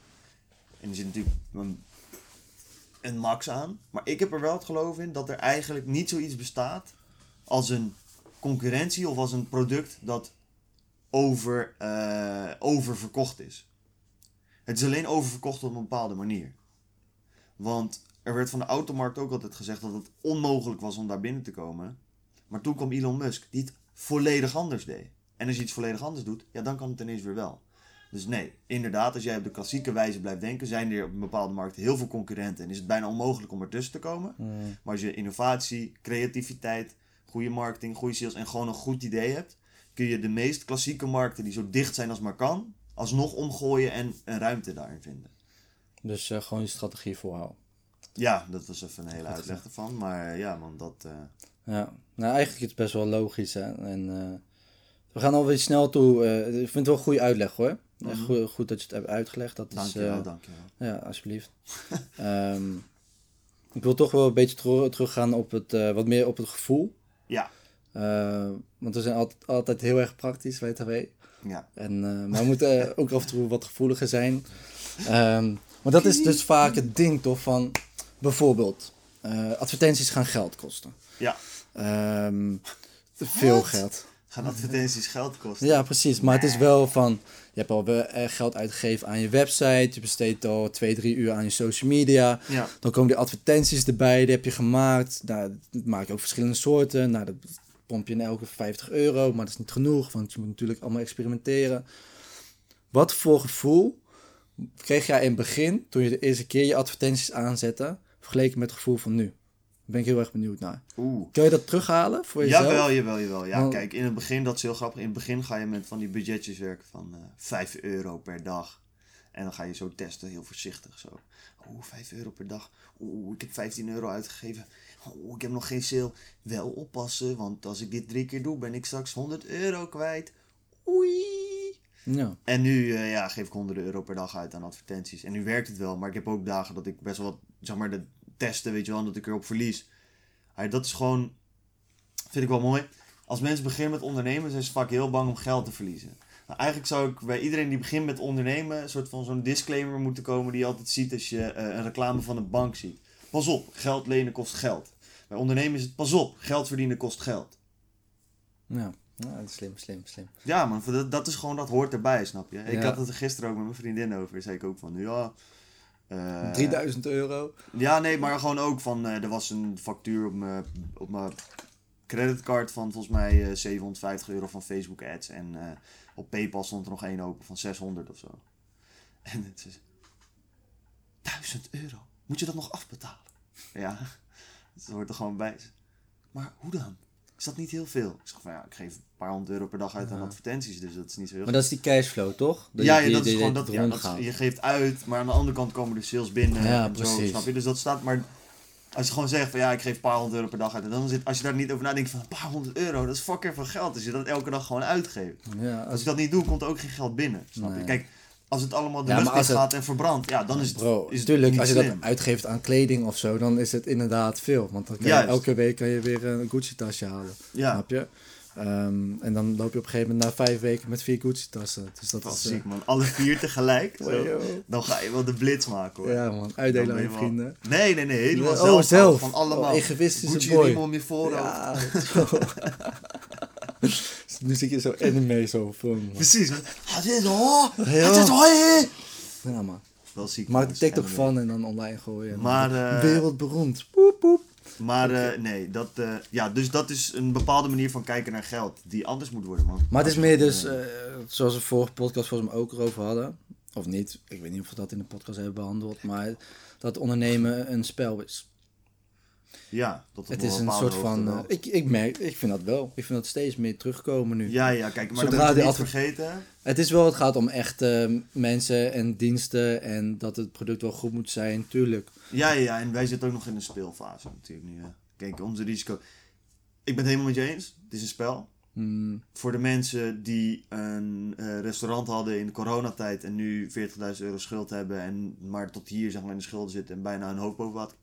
en er zit natuurlijk een, een max aan, maar ik heb er wel het geloof in dat er eigenlijk niet zoiets bestaat als een concurrentie of als een product dat over, eh, oververkocht is. Het is alleen oververkocht op een bepaalde manier. Want er werd van de automarkt ook altijd gezegd dat het onmogelijk was om daar binnen te komen. Maar toen kwam Elon Musk, die het volledig anders deed. En als je iets volledig anders doet, ja, dan kan het ineens weer wel. Dus nee, inderdaad, als jij op de klassieke wijze blijft denken, zijn er op een bepaalde markt heel veel concurrenten en is het bijna onmogelijk om ertussen te komen. Mhm. Maar als je innovatie, creativiteit, goede marketing, goede sales en gewoon een goed idee hebt, kun je de meest klassieke markten die zo dicht zijn als maar kan, alsnog omgooien en een ruimte daarin vinden. Dus eh, gewoon je strategie volhouden. Ja, dat was even een hele uitleg ervan. Maar ja, man, dat. eh, Ja, nou eigenlijk is het best wel logisch. Hè? En, eh, we gaan alweer snel toe. ik vind het wel een goede uitleg hoor. Mhm. goed, goed dat je het hebt uitgelegd. Dat is, dankjewel, eh, dankjewel. Ja, alsjeblieft. [LAUGHS] Ehm, ik wil toch wel een beetje terug, teruggaan op het, eh, wat meer op het gevoel. Ja, Eh, want we zijn altijd, altijd heel erg praktisch, WTW. ja. En, maar we moeten [LAUGHS] ook af en toe wat gevoeliger zijn. Ehm, maar dat is dus vaak het ding toch van... Bijvoorbeeld, advertenties gaan geld kosten. Ja. Ehm, veel geld. Gaan advertenties geld kosten? Ja, precies. Maar het is wel van... Je hebt al eh, geld uitgegeven aan je website. Je besteedt al twee, drie uur aan je social media. Ja. Dan komen die advertenties erbij. Die heb je gemaakt. Nou, dat maak je ook verschillende soorten. Nou, dat pomp je in elke 50 euro. Maar dat is niet genoeg. Want je moet natuurlijk allemaal experimenteren. Wat voor gevoel kreeg jij in het begin... toen je de eerste keer je advertenties aanzette... vergeleken met het gevoel van nu? Ben ik heel erg benieuwd naar. Oeh. Kun je dat terughalen voor jezelf? Jawel, jawel, jawel. Ja, Want- kijk, in het begin, dat is heel grappig. In het begin ga je met van die budgetjes werken van eh 5 euro per dag. En dan ga je zo testen, heel voorzichtig zo. Oeh, 5 euro per dag. Oeh, ik heb 15 euro uitgegeven. Oeh, ik heb nog geen sale. Wel oppassen, want als ik dit drie keer doe, ben ik straks 100 euro kwijt. Oei. Ja. En nu eh, ja, geef ik honderden euro per dag uit aan advertenties. En nu werkt het wel, maar ik heb ook dagen dat ik best wel, wat, zeg maar, de testen, weet je wel, dat ik erop verlies. Ja, dat is gewoon, vind ik wel mooi. Als mensen beginnen met ondernemen, zijn ze vaak heel bang om geld te verliezen. Nou, eigenlijk zou ik bij iedereen die begint met ondernemen, een soort van zo'n disclaimer moeten komen die je altijd ziet als je eh, een reclame van een bank ziet. Pas op, geld lenen kost geld. Bij ondernemen is het pas op, geld verdienen kost geld. Ja. slim, slim, slim. Ja, man, dat, dat is gewoon, dat hoort erbij, snap je? Ik Ja. had het er gisteren ook met mijn vriendin over. Zei ik ook van, ja. Eh, 3000 euro. Ja, nee, maar gewoon ook van, eh, er was een factuur op mijn, op mijn creditcard van volgens mij eh, 750 euro van Facebook ads. En eh, op PayPal stond er nog één open van 600 of zo. [LAUGHS] En het is 1000 euro. Moet je dat nog afbetalen? Ja, [LAUGHS] dat hoort er gewoon bij. Maar hoe dan? Is dat niet heel veel? Ik zeg van ja, ik geef een paar honderd euro per dag uit aan advertenties, dus dat is niet zo heel Maar dat is die cashflow, toch? ja, ja, dat is gewoon dat, ja, dat is- je geeft uit, maar aan de andere kant komen de sales binnen Ja, en zo, precies. snap je? Dus dat staat, maar als je gewoon zegt van ja, ik geef een paar honderd euro per dag uit, en dan zit, als je daar niet over nadenkt van een paar honderd euro, dat is fucking veel geld, als je dat elke dag gewoon uitgeeft. Ja, Als als ik dat niet doe, komt er ook geen geld binnen, snap je? Kijk, als het allemaal de Ja, lucht in het- gaat en verbrandt, ja, dan is het, Bro, is niet als je dat uitgeeft aan kleding of zo, dan is het inderdaad veel. Want dan kan je elke week kan je weer een Gucci-tasje halen. Ja. Snap je? Ehm, en dan loop je op een gegeven moment na vijf weken met vier Gucci-tassen. Dus dat is... is eh, ziek man, alle vier tegelijk, [LAUGHS] zo. Dan ga je wel de blitz maken hoor. ja man, uitdelen aan je wel- vrienden. Nee, nee, nee, helemaal Oh, zelf. Van allemaal. Oh, Gucci boy. riem om je voorhoofd. Ja. [LAUGHS] [LAUGHS] [LAUGHS] Nu zit je zo anime zo film. Precies. Dit is oh, Ja. het is hoi. Ja, man. Wel ziek. Maak er TikTok anime. van en dan online gooien. Maar, eh, Wereldberoemd. Poep, poep. Maar eh, nee, dat, eh, ja, dus dat is een bepaalde manier van kijken naar geld. Die anders moet worden, man. Maar het is meer dus, zoals we vorige podcast volgens mij ook erover hadden. Of niet, ik weet niet of we dat in de podcast hebben behandeld. Maar dat ondernemen een spel is. Ja, dat Het is een soort van, eh, ik, ik merk, ik vind dat wel. Ik vind dat steeds meer terugkomen nu. Ja, ja, kijk, maar Zodra dan moet niet vergeten. Het is wel, het gaat om echte mensen en diensten en dat het product wel goed moet zijn, tuurlijk. Ja, ja, ja, en wij zitten ook nog in een speelfase natuurlijk nu. hè. Kijk, onze risico. Ik ben het helemaal met je eens. Het is een spel. Hmm, Voor de mensen die een eh, restaurant hadden in de coronatijd en nu 40.000 euro schuld hebben en maar tot hier zeg maar in de schulden zitten en bijna een hoop boven water.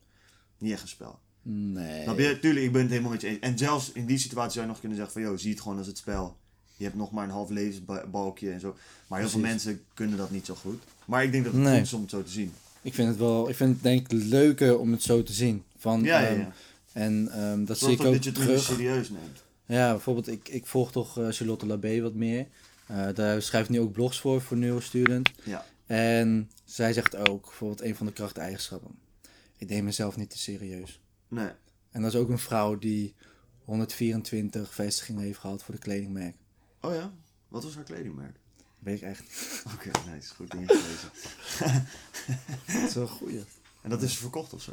Niet echt een spel. Nee. Snap je? Tuurlijk, ik ben het helemaal met je eens. En zelfs in die situatie zou je nog kunnen zeggen van, joh, zie het gewoon als het spel. Je hebt nog maar een half levensbalkje en zo. Maar heel veel mensen kunnen dat niet zo goed. Maar ik denk dat het Nee. goed is om het zo te zien. Ik vind het wel, ik vind het denk ik leuker om het zo te zien. Van, Ja, ja, ehm, ja. En ehm, dat zie ik ook dat je het terug. serieus neemt. Ja, bijvoorbeeld, ik, ik volg toch eh, Charlotte Labé wat meer. Eh, daar schrijft nu ook blogs voor, voor Neurostudent. Ja. En zij zegt ook, bijvoorbeeld een van de krachteigenschappen. Ik neem mezelf niet te serieus. Nee. En dat is ook een vrouw die 124 vestigingen heeft gehad voor de kledingmerk. Oh ja? Wat was haar kledingmerk? Weet ik echt. [LAUGHS] Oké, nee, is goed ingelezen. [LAUGHS] Dat is wel een goeie. En dat is verkocht of zo?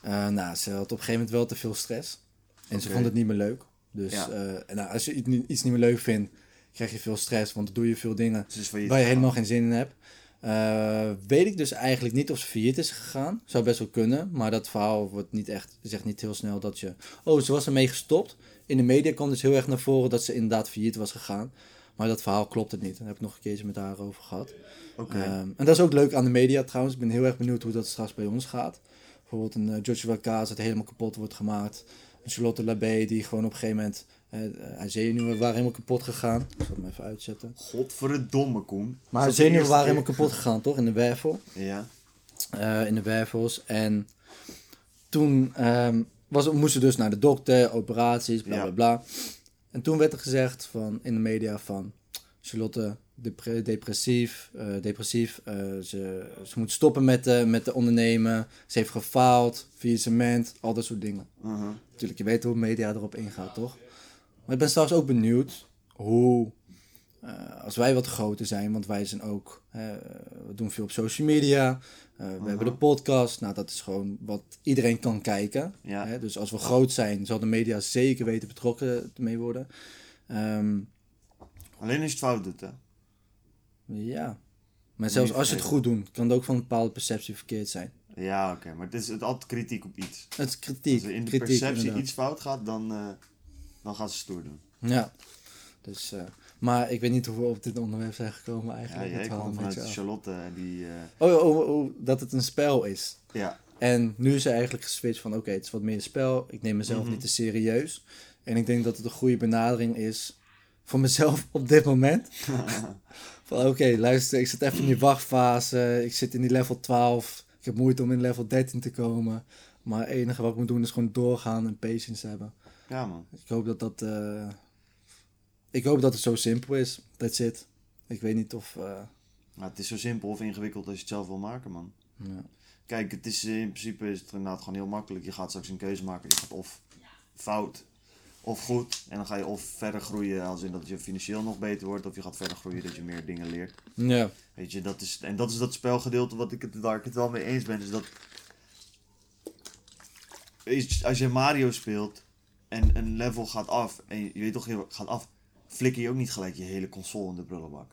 Eh, nou, ze had op een gegeven moment wel te veel stress. En ze vond het niet meer leuk. Dus Ja. eh, nou, als je iets niet, meer leuk vindt, krijg je veel stress. Want dan doe je veel dingen Dus waar je helemaal geen zin in hebt. Eh, weet ik dus eigenlijk niet of ze failliet is gegaan. Zou best wel kunnen. Maar dat verhaal wordt niet echt, zegt niet heel snel dat je... Oh, ze was ermee gestopt. In de media kwam dus heel erg naar voren dat ze inderdaad failliet was gegaan. Maar dat verhaal klopt het niet. Daar heb ik nog een keertje met haar over gehad. Ehm, en dat is ook leuk aan de media trouwens. Ik ben heel erg benieuwd hoe dat straks bij ons gaat. Bijvoorbeeld een eh, Joshua Kaas dat helemaal kapot wordt gemaakt. Een Charlotte Labé die gewoon op een gegeven moment... eh haar zenuwen waren helemaal kapot gegaan. Ik zal hem even uitzetten. Godverdomme, Koen. Maar haar zenuwen waren helemaal kapot gegaan, toch? In de wervel. Ja. Eh, in de wervels. En toen ehm, was, moest ze dus naar de dokter, operaties, bla Ja. bla bla. En toen werd er gezegd van, in de media van... Charlotte, depre- depressief, eh, depressief. eh, ze, ze moet stoppen met de, met de ondernemen. Ze heeft gefaald, faillissement, al dat soort dingen. Uh-huh. Natuurlijk, je weet hoe media erop ingaat, toch? Maar ik ben straks ook benieuwd hoe, eh, als wij wat groter zijn, want wij zijn ook, eh, we doen veel op social media, eh, we hebben de podcast, nou dat is gewoon wat iedereen kan kijken. Ja. Hè? Dus als we groot zijn, zal de media zeker weten betrokken mee worden. Ehm, Alleen als je het fout doet, hè. ja, maar zelfs als je het goed doet, kan het ook van een bepaalde perceptie verkeerd zijn. Ja, oké. Maar het is het altijd kritiek op iets. Het is kritiek. Als er in de kritiek, perceptie inderdaad. iets fout gaat, dan, dan gaan ze stoer doen. Ja, dus, eh, maar ik weet niet hoe we op dit onderwerp zijn gekomen Ja, eigenlijk. jij Het kwam vanuit. Charlotte, die... eh, Oh, oh, oh, oh, dat het een spel is. ja, En nu is er eigenlijk geswitcht van, oké, het is wat meer een spel. Ik neem mezelf Mhm. niet te serieus. En ik denk dat het een goede benadering is voor mezelf op dit moment. [LAUGHS] van, oké, luister, ik zit even in die wachtfase. Ik zit in die level 12. Ik heb moeite om in level 13 te komen. Maar het enige wat ik moet doen is gewoon doorgaan en patience hebben. Ja man. Ik hoop dat dat... eh, ik hoop dat het zo simpel is. That's it. Ik weet niet of... eh, Maar het is zo simpel of ingewikkeld als je het zelf wil maken, man. ja. Kijk, het is, in principe is het inderdaad gewoon heel makkelijk. Je gaat straks een keuze maken. Je gaat of fout of goed. En dan ga je of verder groeien als in dat je financieel nog beter wordt. Of je gaat verder groeien dat je meer dingen leert. ja. Weet je, dat is, en dat is dat spelgedeelte wat ik het, waar ik het wel mee eens ben. Is dat is, als je Mario speelt en een level gaat af. En je, weet toch, heel gaat af. Flikker je ook niet gelijk je hele console in de prullenbak.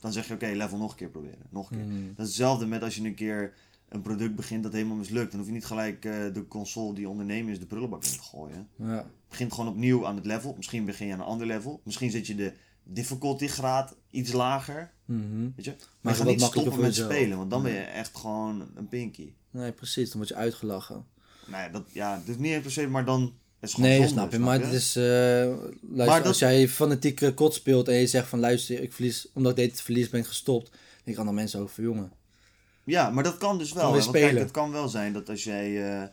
Dan zeg je, oké, level nog een keer proberen. Nog een keer. Mhm. Dat is hetzelfde met als je een keer een product begint dat helemaal mislukt. Dan hoef je niet gelijk eh, de console die ondernemen is de prullenbak in te gooien. ja. Begint gewoon opnieuw aan het level. Misschien begin je aan een ander level. Misschien zet je de difficulty graad iets lager. Mhm. Weet je? Maar Maar je gaat niet stoppen met spelen. Want dan ben je echt gewoon een pinky. Nee, precies. Dan word je uitgelachen. Nou ja, dat, ja, dat is niet per se, maar dan Nee, zonde, snap je. Maar het is... eh, luister, Maar dat- als jij fanatiek eh, kot speelt en je zegt van... Luister, ik verlies... Omdat ik dit verlies ben gestopt. Dan kan dan mensen over jongen. Ja, maar dat kan dus wel. Kan. Want kijk, het kan wel zijn dat als jij... eh,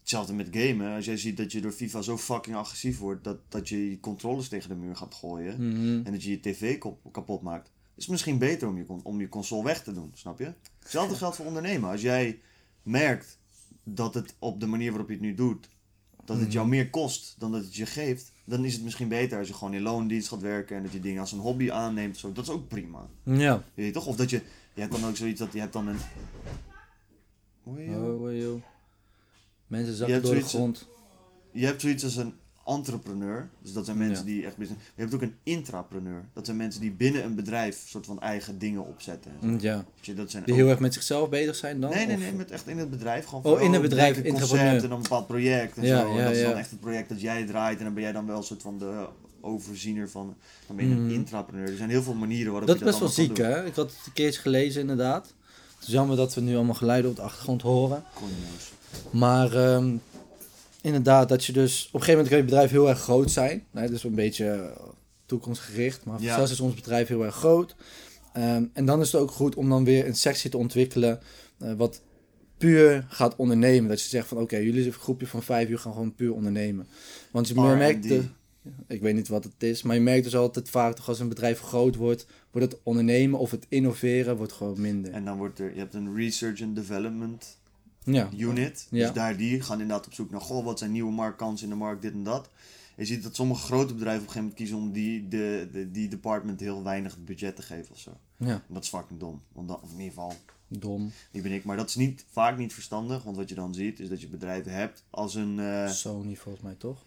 Hetzelfde met gamen. Als jij ziet dat je door FIFA zo fucking agressief wordt, dat, dat je je controllers tegen de muur gaat gooien. Mhm. En dat je je tv kapot maakt. Is het misschien beter om je, om je console weg te doen, snap je? Hetzelfde geldt voor ondernemen. Als jij merkt dat het op de manier waarop je het nu doet, dat het jou meer kost dan dat het je geeft, dan is het misschien beter als je gewoon in loondienst gaat werken en dat je dingen als een hobby aanneemt. Zo. Dat is ook prima. Ja. Weet je toch? Of dat je, je hebt dan ook zoiets dat je hebt dan een... Oh, oh, joh. Mensen zakken door de grond. Je hebt zoiets als een entrepreneur. Dus dat zijn mensen Ja. die echt business... Je hebt ook een intrapreneur. Dat zijn mensen die binnen een bedrijf soort van eigen dingen opzetten. Mm, Ja. Je, dat zijn Die ook- heel erg met zichzelf bezig zijn dan? Nee, nee, Of- nee, met echt in het bedrijf. Gewoon Oh, van, in het bedrijf, een concept en een bepaald project en Ja, zo. En dat is dan echt het project dat jij draait. En dan ben jij dan wel een soort van de overziener van... Dan ben je een Mhm. intrapreneur. Er zijn heel veel manieren waarop Dat is je best dat wel allemaal ziek, kan hè? Ik had het een keertje gelezen, inderdaad. Het is jammer dat we nu allemaal geluiden op de achtergrond horen. Maar ehm, inderdaad, dat je dus... Op een gegeven moment kan je bedrijf heel erg groot zijn. Nee, dus een beetje eh, toekomstgericht. Maar Ja. zelfs is ons bedrijf heel erg groot. Ehm, en dan is het ook goed om dan weer een sectie te ontwikkelen... eh, wat puur gaat ondernemen. Dat je zegt van, oké, jullie zijn een groepje van vijf uur gaan gewoon puur ondernemen. Want je merkt... De- ik weet niet wat het is, maar je merkt dus altijd vaak toch als een bedrijf groot wordt, wordt het ondernemen of het innoveren wordt gewoon minder. En dan wordt er... Je hebt een research and development Ja, unit. Ja. Dus daar die gaan inderdaad op zoek naar, goh, wat zijn nieuwe marktkansen in de markt, dit en dat. Je ziet dat sommige grote bedrijven op een gegeven moment kiezen om die, de, de, die department heel weinig budget te geven of zo. ja, En dat is fucking dom. Want dan, of in ieder geval, dom. die ben ik. Maar dat is niet, vaak niet verstandig, want wat je dan ziet is dat je bedrijven hebt als een eh, Sony volgens mij toch?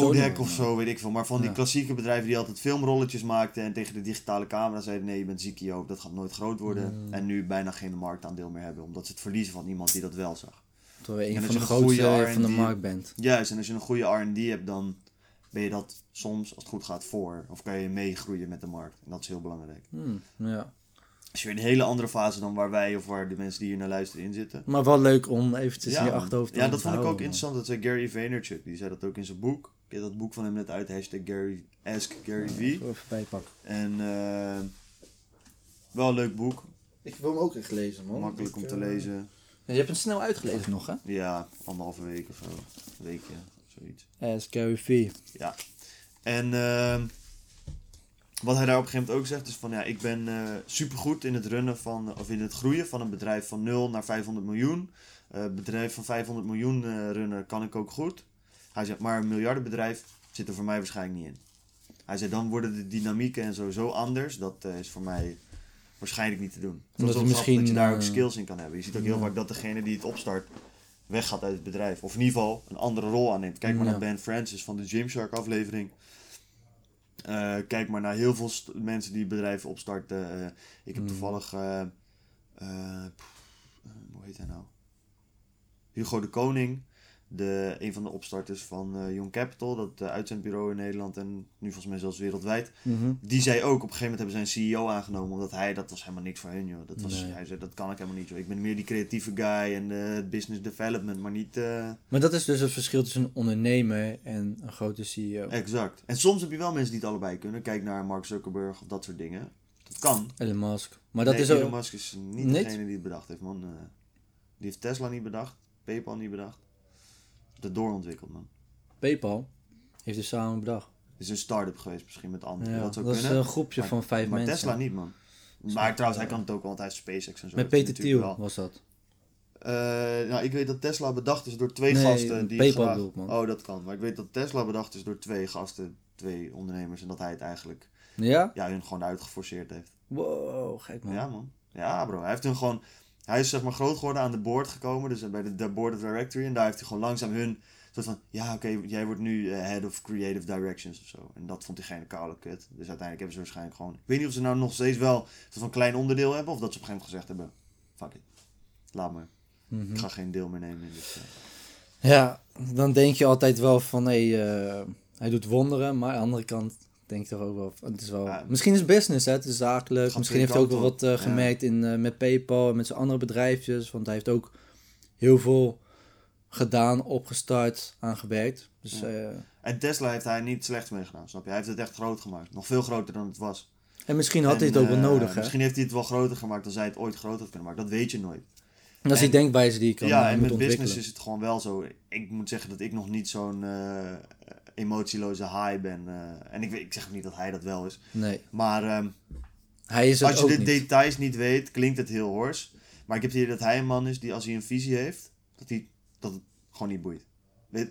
Kodak of zo, weet ik veel. Maar van die Ja. klassieke bedrijven die altijd filmrolletjes maakten en tegen de digitale camera zeiden nee, je bent ziek, joh, dat gaat nooit groot worden. En nu bijna geen marktaandeel meer hebben, omdat ze het verliezen van iemand die dat wel zag. Terwijl je En een van de grootste van de markt bent. Juist, en als je een goede R&D hebt, dan ben je dat soms, als het goed gaat, voor. Of kan je meegroeien met de markt. En dat is heel belangrijk. Hmm, ja. Je in een hele andere fase dan waar wij of waar de mensen die hier naar luisteren in zitten. Maar wel leuk om eventjes in je man. achterhoofd te ja, dat vond ik ook man. interessant. Dat zei Gary Vaynerchuk. Die zei dat ook in zijn boek. Heb dat boek van hem net uit. Hashtag Gary, Ask Gary V. Even bijpakken. En eh, wel een leuk boek. Ik wil hem ook echt lezen, man. Makkelijk om te eh, lezen. Je hebt hem snel uitgelezen nog, hè? Ja, anderhalve week of zo. Een weekje, zoiets. As Gary V. Ja. En ehm, wat hij daar op een gegeven moment ook zegt is van ja, ik ben eh supergoed in het runnen van, of in het groeien van een bedrijf van 0 naar 500 miljoen. Eh bedrijf van 500 miljoen eh, runnen kan ik ook goed. Hij zegt, maar een miljardenbedrijf zit er voor mij waarschijnlijk niet in. Hij zei, dan worden de dynamieken en zo zo anders. Dat eh, is voor mij waarschijnlijk niet te doen. Het is dat je misschien, daar ook eh, skills in kan hebben. Je ziet ook heel ja. vaak dat degene die het opstart weggaat uit het bedrijf. Of in ieder geval een andere rol aanneemt. Kijk maar Ja. naar Ben Francis van de Gymshark aflevering. Eh, kijk maar naar heel veel mensen die bedrijven opstarten. Ik heb Mm. toevallig... hoe heet hij nou? Hugo de Koning. De, een van de opstarters van eh, Young Capital. Dat eh, uitzendbureau in Nederland en nu volgens mij zelfs wereldwijd. Mhm. Die zei ook, op een gegeven moment hebben zij een CEO aangenomen. Omdat hij, dat was helemaal niks voor hun joh. Dat was, Nee. Hij zei, dat kan ik helemaal niet joh. Ik ben meer die creatieve guy en business development. Maar niet... eh, Maar dat is dus het verschil tussen een ondernemer en een grote CEO. Exact. En soms heb je wel mensen die het allebei kunnen. Kijk naar Mark Zuckerberg of dat soort dingen. Dat kan. Elon Musk. Maar dat nee, is Elon ook... Musk is niet, Niet? degene die het bedacht heeft, man. Die heeft Tesla niet bedacht. PayPal niet bedacht. Dat doorontwikkeld, man. PayPal heeft dus samen bedacht. Het is een start-up geweest misschien met anderen. Ja, dat zou dat is een groepje Maar- van vijf maar mensen. Tesla niet, man. Maar trouwens, hij kan het ook wel, want hij heeft SpaceX en zo. Met is Peter Thiel was dat. Eh, nou, ik weet dat Tesla bedacht is door twee Nee, gasten. Die PayPal graag- bedoel ik, man. Oh, dat kan. Maar ik weet dat Tesla bedacht is door twee gasten, twee ondernemers. En dat hij het eigenlijk, Ja? ja, hun gewoon uitgeforceerd heeft. Wow, gek man. Ja, man. Ja, bro. Hij heeft hun gewoon... Hij is zeg maar groot geworden aan de board gekomen. Dus bij de, de board of directory. En daar heeft hij gewoon langzaam hun... soort van... Ja, oké, jij wordt nu eh, head of creative directions of zo. En dat vond diegene koude kut. Dus uiteindelijk hebben ze waarschijnlijk gewoon... Ik weet niet of ze nou nog steeds wel... een soort van klein onderdeel hebben. Of dat ze op een gegeven moment gezegd hebben... Fuck it. Laat maar. Mhm. Ik ga geen deel meer nemen eh. Ja, dan denk je altijd wel van, hé, eh, hij doet wonderen. Maar aan de andere kant denk ik toch ook wel, het is wel... Ja. Misschien is business, hè, het is zakelijk. Misschien heeft hij ook wel wat eh, gemerkt in, eh, met Paypal en met zijn andere bedrijfjes. Want hij heeft ook heel veel gedaan, opgestart, aangewerkt. Dus Ja. eh, En Tesla heeft hij niet slecht mee gedaan, snap je? Hij heeft het echt groot gemaakt. Nog veel groter dan het was. en misschien had hij het ook wel nodig, hè? Misschien heeft hij het wel groter gemaakt dan zij het ooit groot had kunnen maken. Dat weet je nooit. Dat is die En- denkwijze die ik kan ja, eh, en met business is het gewoon wel zo. Ik moet zeggen dat ik nog niet zo'n eh, emotieloze high ben. eh, en ik, ik zeg niet dat hij dat wel is. Nee, Maar ehm, hij is als je de niet. details niet weet, klinkt het heel hors. Maar ik heb het idee dat hij een man is die als hij een visie heeft, dat, hij, dat het gewoon niet boeit.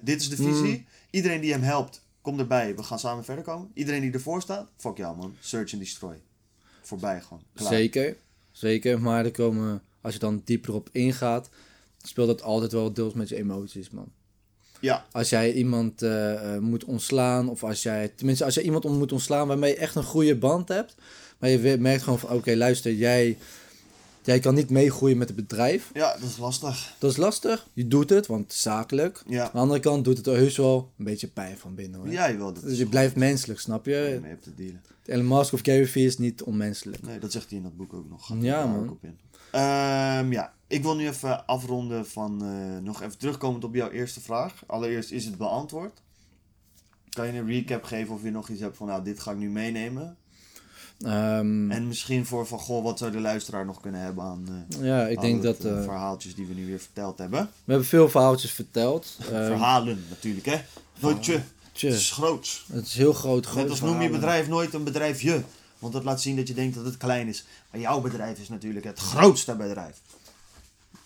Dit is de visie. Mm. Iedereen die hem helpt, kom erbij. We gaan samen verder komen. Iedereen die ervoor staat, fuck jou man. Search and destroy. Voorbij gewoon. Klaar. Zeker, zeker. Maar er komen, als je dan dieper op ingaat, speelt dat altijd wel deels met je emoties, man. Ja, Als jij iemand eh, eh, moet ontslaan, of als jij, tenminste, als je iemand moet ontslaan waarmee je echt een goede band hebt, maar je merkt gewoon van, oké, luister, jij, jij kan niet meegroeien met het bedrijf. ja, dat is lastig. Dat is lastig. Je doet het, want zakelijk. Ja, Aan de andere kant doet het er heus wel een beetje pijn van binnen, hoor. ja jawel. Dat Dus je blijft menselijk, snap je je? mee hebt te dealen. Elon Musk of Gary Vee is niet onmenselijk. Nee, dat zegt hij in dat boek ook nog. Gaat Ja, man. ook Op in. Ehm, ja, ik wil nu even afronden van eh, nog even terugkomend op jouw eerste vraag. Allereerst is het beantwoord. Kan je een recap geven of je nog iets hebt van, nou, dit ga ik nu meenemen? Ehm, En misschien voor van, goh, wat zou de luisteraar nog kunnen hebben aan eh, ja, ik denk dat... eh, verhaaltjes die we nu weer verteld hebben. we hebben veel verhaaltjes verteld. Ehm, Verhalen natuurlijk, hè? Nooit je. tje, Het is groots. het is heel groot. Net groot als noem je bedrijf nooit een bedrijfje. Want dat laat zien dat je denkt dat het klein is. Maar jouw bedrijf is natuurlijk het grootste bedrijf.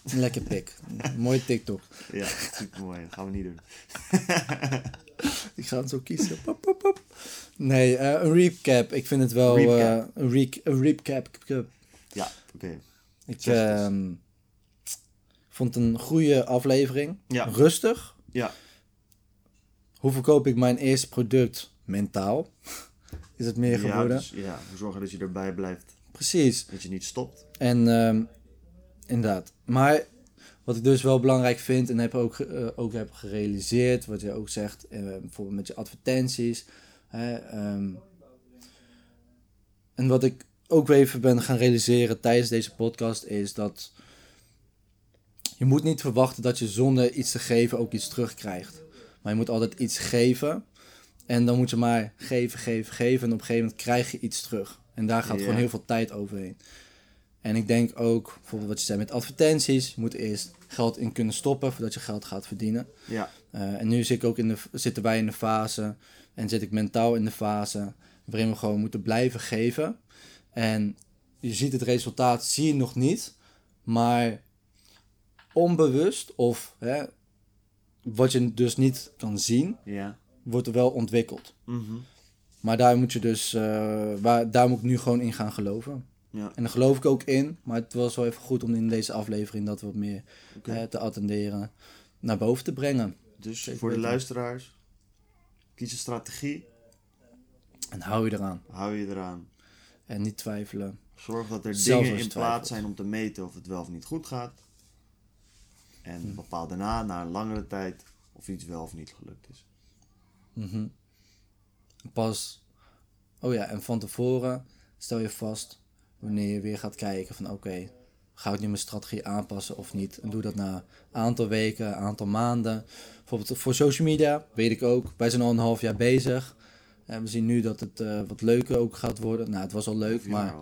Lekker pik. Mooie TikTok. Ja, super mooi. Dat gaan we niet doen. [LAUGHS] Ik ga het zo kiezen. Pop, pop, pop. Nee, eh, een recap. Ik vind het wel... Eh, een, re een recap. Ja, oké. Ik ehm, vond een goede aflevering. Ja. Rustig. Ja. Hoe verkoop ik mijn eerste product mentaal? Is het meer Ja, geworden? dus, ja, zorgen dat je erbij blijft. Precies. Dat je niet stopt. En ehm, inderdaad. Maar wat ik dus wel belangrijk vind en heb ook, eh, ook heb gerealiseerd, wat je ook zegt, eh, bijvoorbeeld met je advertenties. Hè, ehm, en wat ik ook weer even ben gaan realiseren tijdens deze podcast is dat je moet niet verwachten dat je zonder iets te geven ook iets terugkrijgt. Maar je moet altijd iets geven. En dan moet je maar geven, geven, geven. En op een gegeven moment krijg je iets terug. En daar gaat gewoon heel veel tijd overheen. En ik denk ook, bijvoorbeeld wat je zei met advertenties. Je moet eerst geld in kunnen stoppen voordat je geld gaat verdienen. Ja, Eh, en nu zit ik ook in de, zitten wij in de fase en zit ik mentaal in de fase waarin we gewoon moeten blijven geven. En je ziet het resultaat, zie je nog niet, maar onbewust of hè, wat je dus niet kan zien, ja. Wordt er wel ontwikkeld. Mhm. Maar daar moet je dus, eh, waar, daar moet ik nu gewoon in gaan geloven. Ja, En daar geloof ik ook in, maar het was wel even goed om in deze aflevering dat wat meer eh, te attenderen, naar boven te brengen. Dus zeker voor de luisteraars, kies een strategie. En hou je eraan. Hou je eraan. En niet twijfelen. Zorg dat er Zelfs dingen in plaats zijn om te meten of het wel of niet goed gaat. En Hm. bepaal daarna, na een langere tijd, of iets wel of niet gelukt is. Mhm. Pas, oh ja, en van tevoren stel je vast wanneer je weer gaat kijken van oké, ga ik nu mijn strategie aanpassen of niet? En doe dat na een aantal weken, een aantal maanden. Bijvoorbeeld voor social media, weet ik ook, wij zijn al een half jaar bezig. En we zien nu dat het eh, wat leuker ook gaat worden. Nou, het was al leuk, maar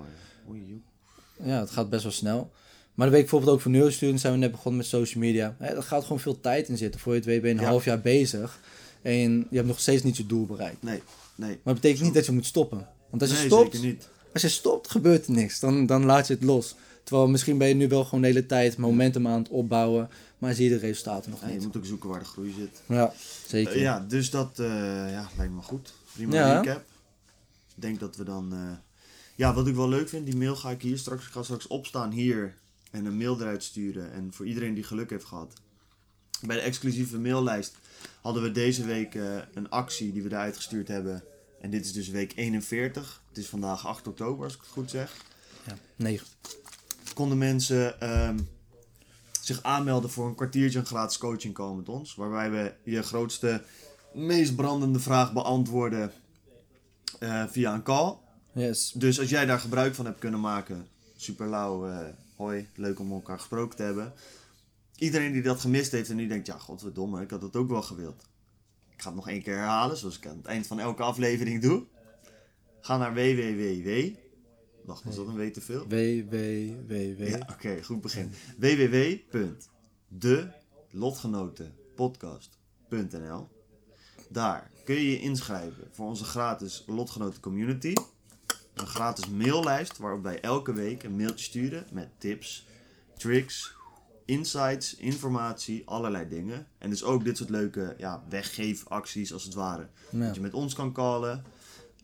ja. Het gaat best wel snel. Maar dan weet ik bijvoorbeeld ook voor neurostudents zijn we net begonnen met social media. Er gaat gewoon veel tijd in zitten. Voor je het weet ben je een Ja. half jaar bezig. En je hebt nog steeds niet je doel bereikt. Nee, nee. Maar dat betekent niet dat je moet stoppen. Want als je nee, stopt, zeker niet. als je stopt, gebeurt er niks. Dan, dan laat je het los. Terwijl misschien ben je nu wel gewoon de hele tijd momentum aan het opbouwen. Maar zie je de resultaten nog Ja, je niet. moet ook zoeken waar de groei zit. Ja, zeker. Eh, ja, dus dat eh, ja, lijkt me goed. Prima Ja. recap. Ik denk dat we dan... eh, ja, wat ik wel leuk vind, die mail ga ik hier straks... Ik ga straks opstaan hier en een mail eruit sturen. En voor iedereen die geluk heeft gehad. Bij de exclusieve maillijst hadden we deze week eh, een actie die we eruit gestuurd hebben. En dit is dus week 41. Het is vandaag 8 oktober, als ik het goed zeg. Ja, negen. konden mensen ehm, zich aanmelden voor een kwartiertje een gratis coaching komen met ons. Waarbij we je grootste, meest brandende vraag beantwoorden eh, via een call. Yes. Dus als jij daar gebruik van hebt kunnen maken, super lauw, eh, hoi, leuk om elkaar gesproken te hebben. Iedereen die dat gemist heeft en die denkt, ja godverdomme, ik had het ook wel gewild. Ik ga het nog één keer herhalen, zoals ik aan het eind van elke aflevering doe. Ga naar Wacht, was dat een W te veel? W, W, W, W. Ja, oké, goed begin. www.delotgenotenpodcast.nl Daar kun je je inschrijven voor onze gratis Lotgenoten Community. Een gratis maillijst waarop wij elke week een mailtje sturen met tips, tricks, insights, informatie, allerlei dingen. En dus ook dit soort leuke ja, weggeefacties als het ware. Ja. Dat je met ons kan callen.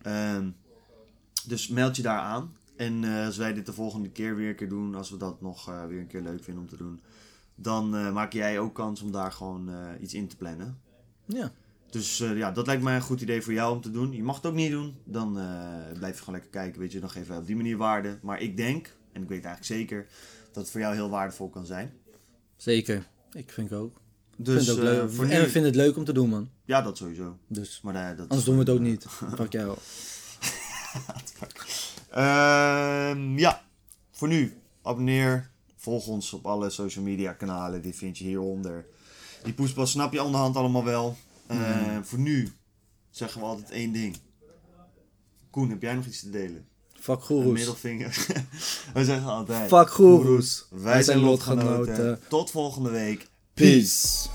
Ehm, dus meld je daar aan. En eh, als wij dit de volgende keer weer een keer doen, als we dat nog eh, weer een keer leuk vinden om te doen, dan eh, maak jij ook kans om daar gewoon iets in te plannen. Ja. Dus ja, dat lijkt mij een goed idee voor jou om te doen. Je mag het ook niet doen, dan blijf je gewoon lekker kijken, weet je, dan geven wij op die manier waarde. Maar ik denk, en ik weet eigenlijk zeker, dat het voor jou heel waardevol kan zijn. Zeker. Ik vind het ook. Dus vind het ook eh, leuk. voor En nu, we vinden het leuk om te doen, man. ja, dat sowieso. Dus Maar nee, dat anders doen we het ook niet. [LAUGHS] Fuck jou. Ehm, ja, voor nu. Abonneer. Volg ons op alle social media kanalen. Die vind je hieronder. Die poespas snap je onderhand allemaal wel. Ehm, Voor nu zeggen we altijd één ding. Koen, heb jij nog iets te delen? Fuck goeroes. middelvinger. [LAUGHS] we zeggen altijd. Fuck goeroes. Wij, zijn lotgenoten. Tot volgende week. Peace.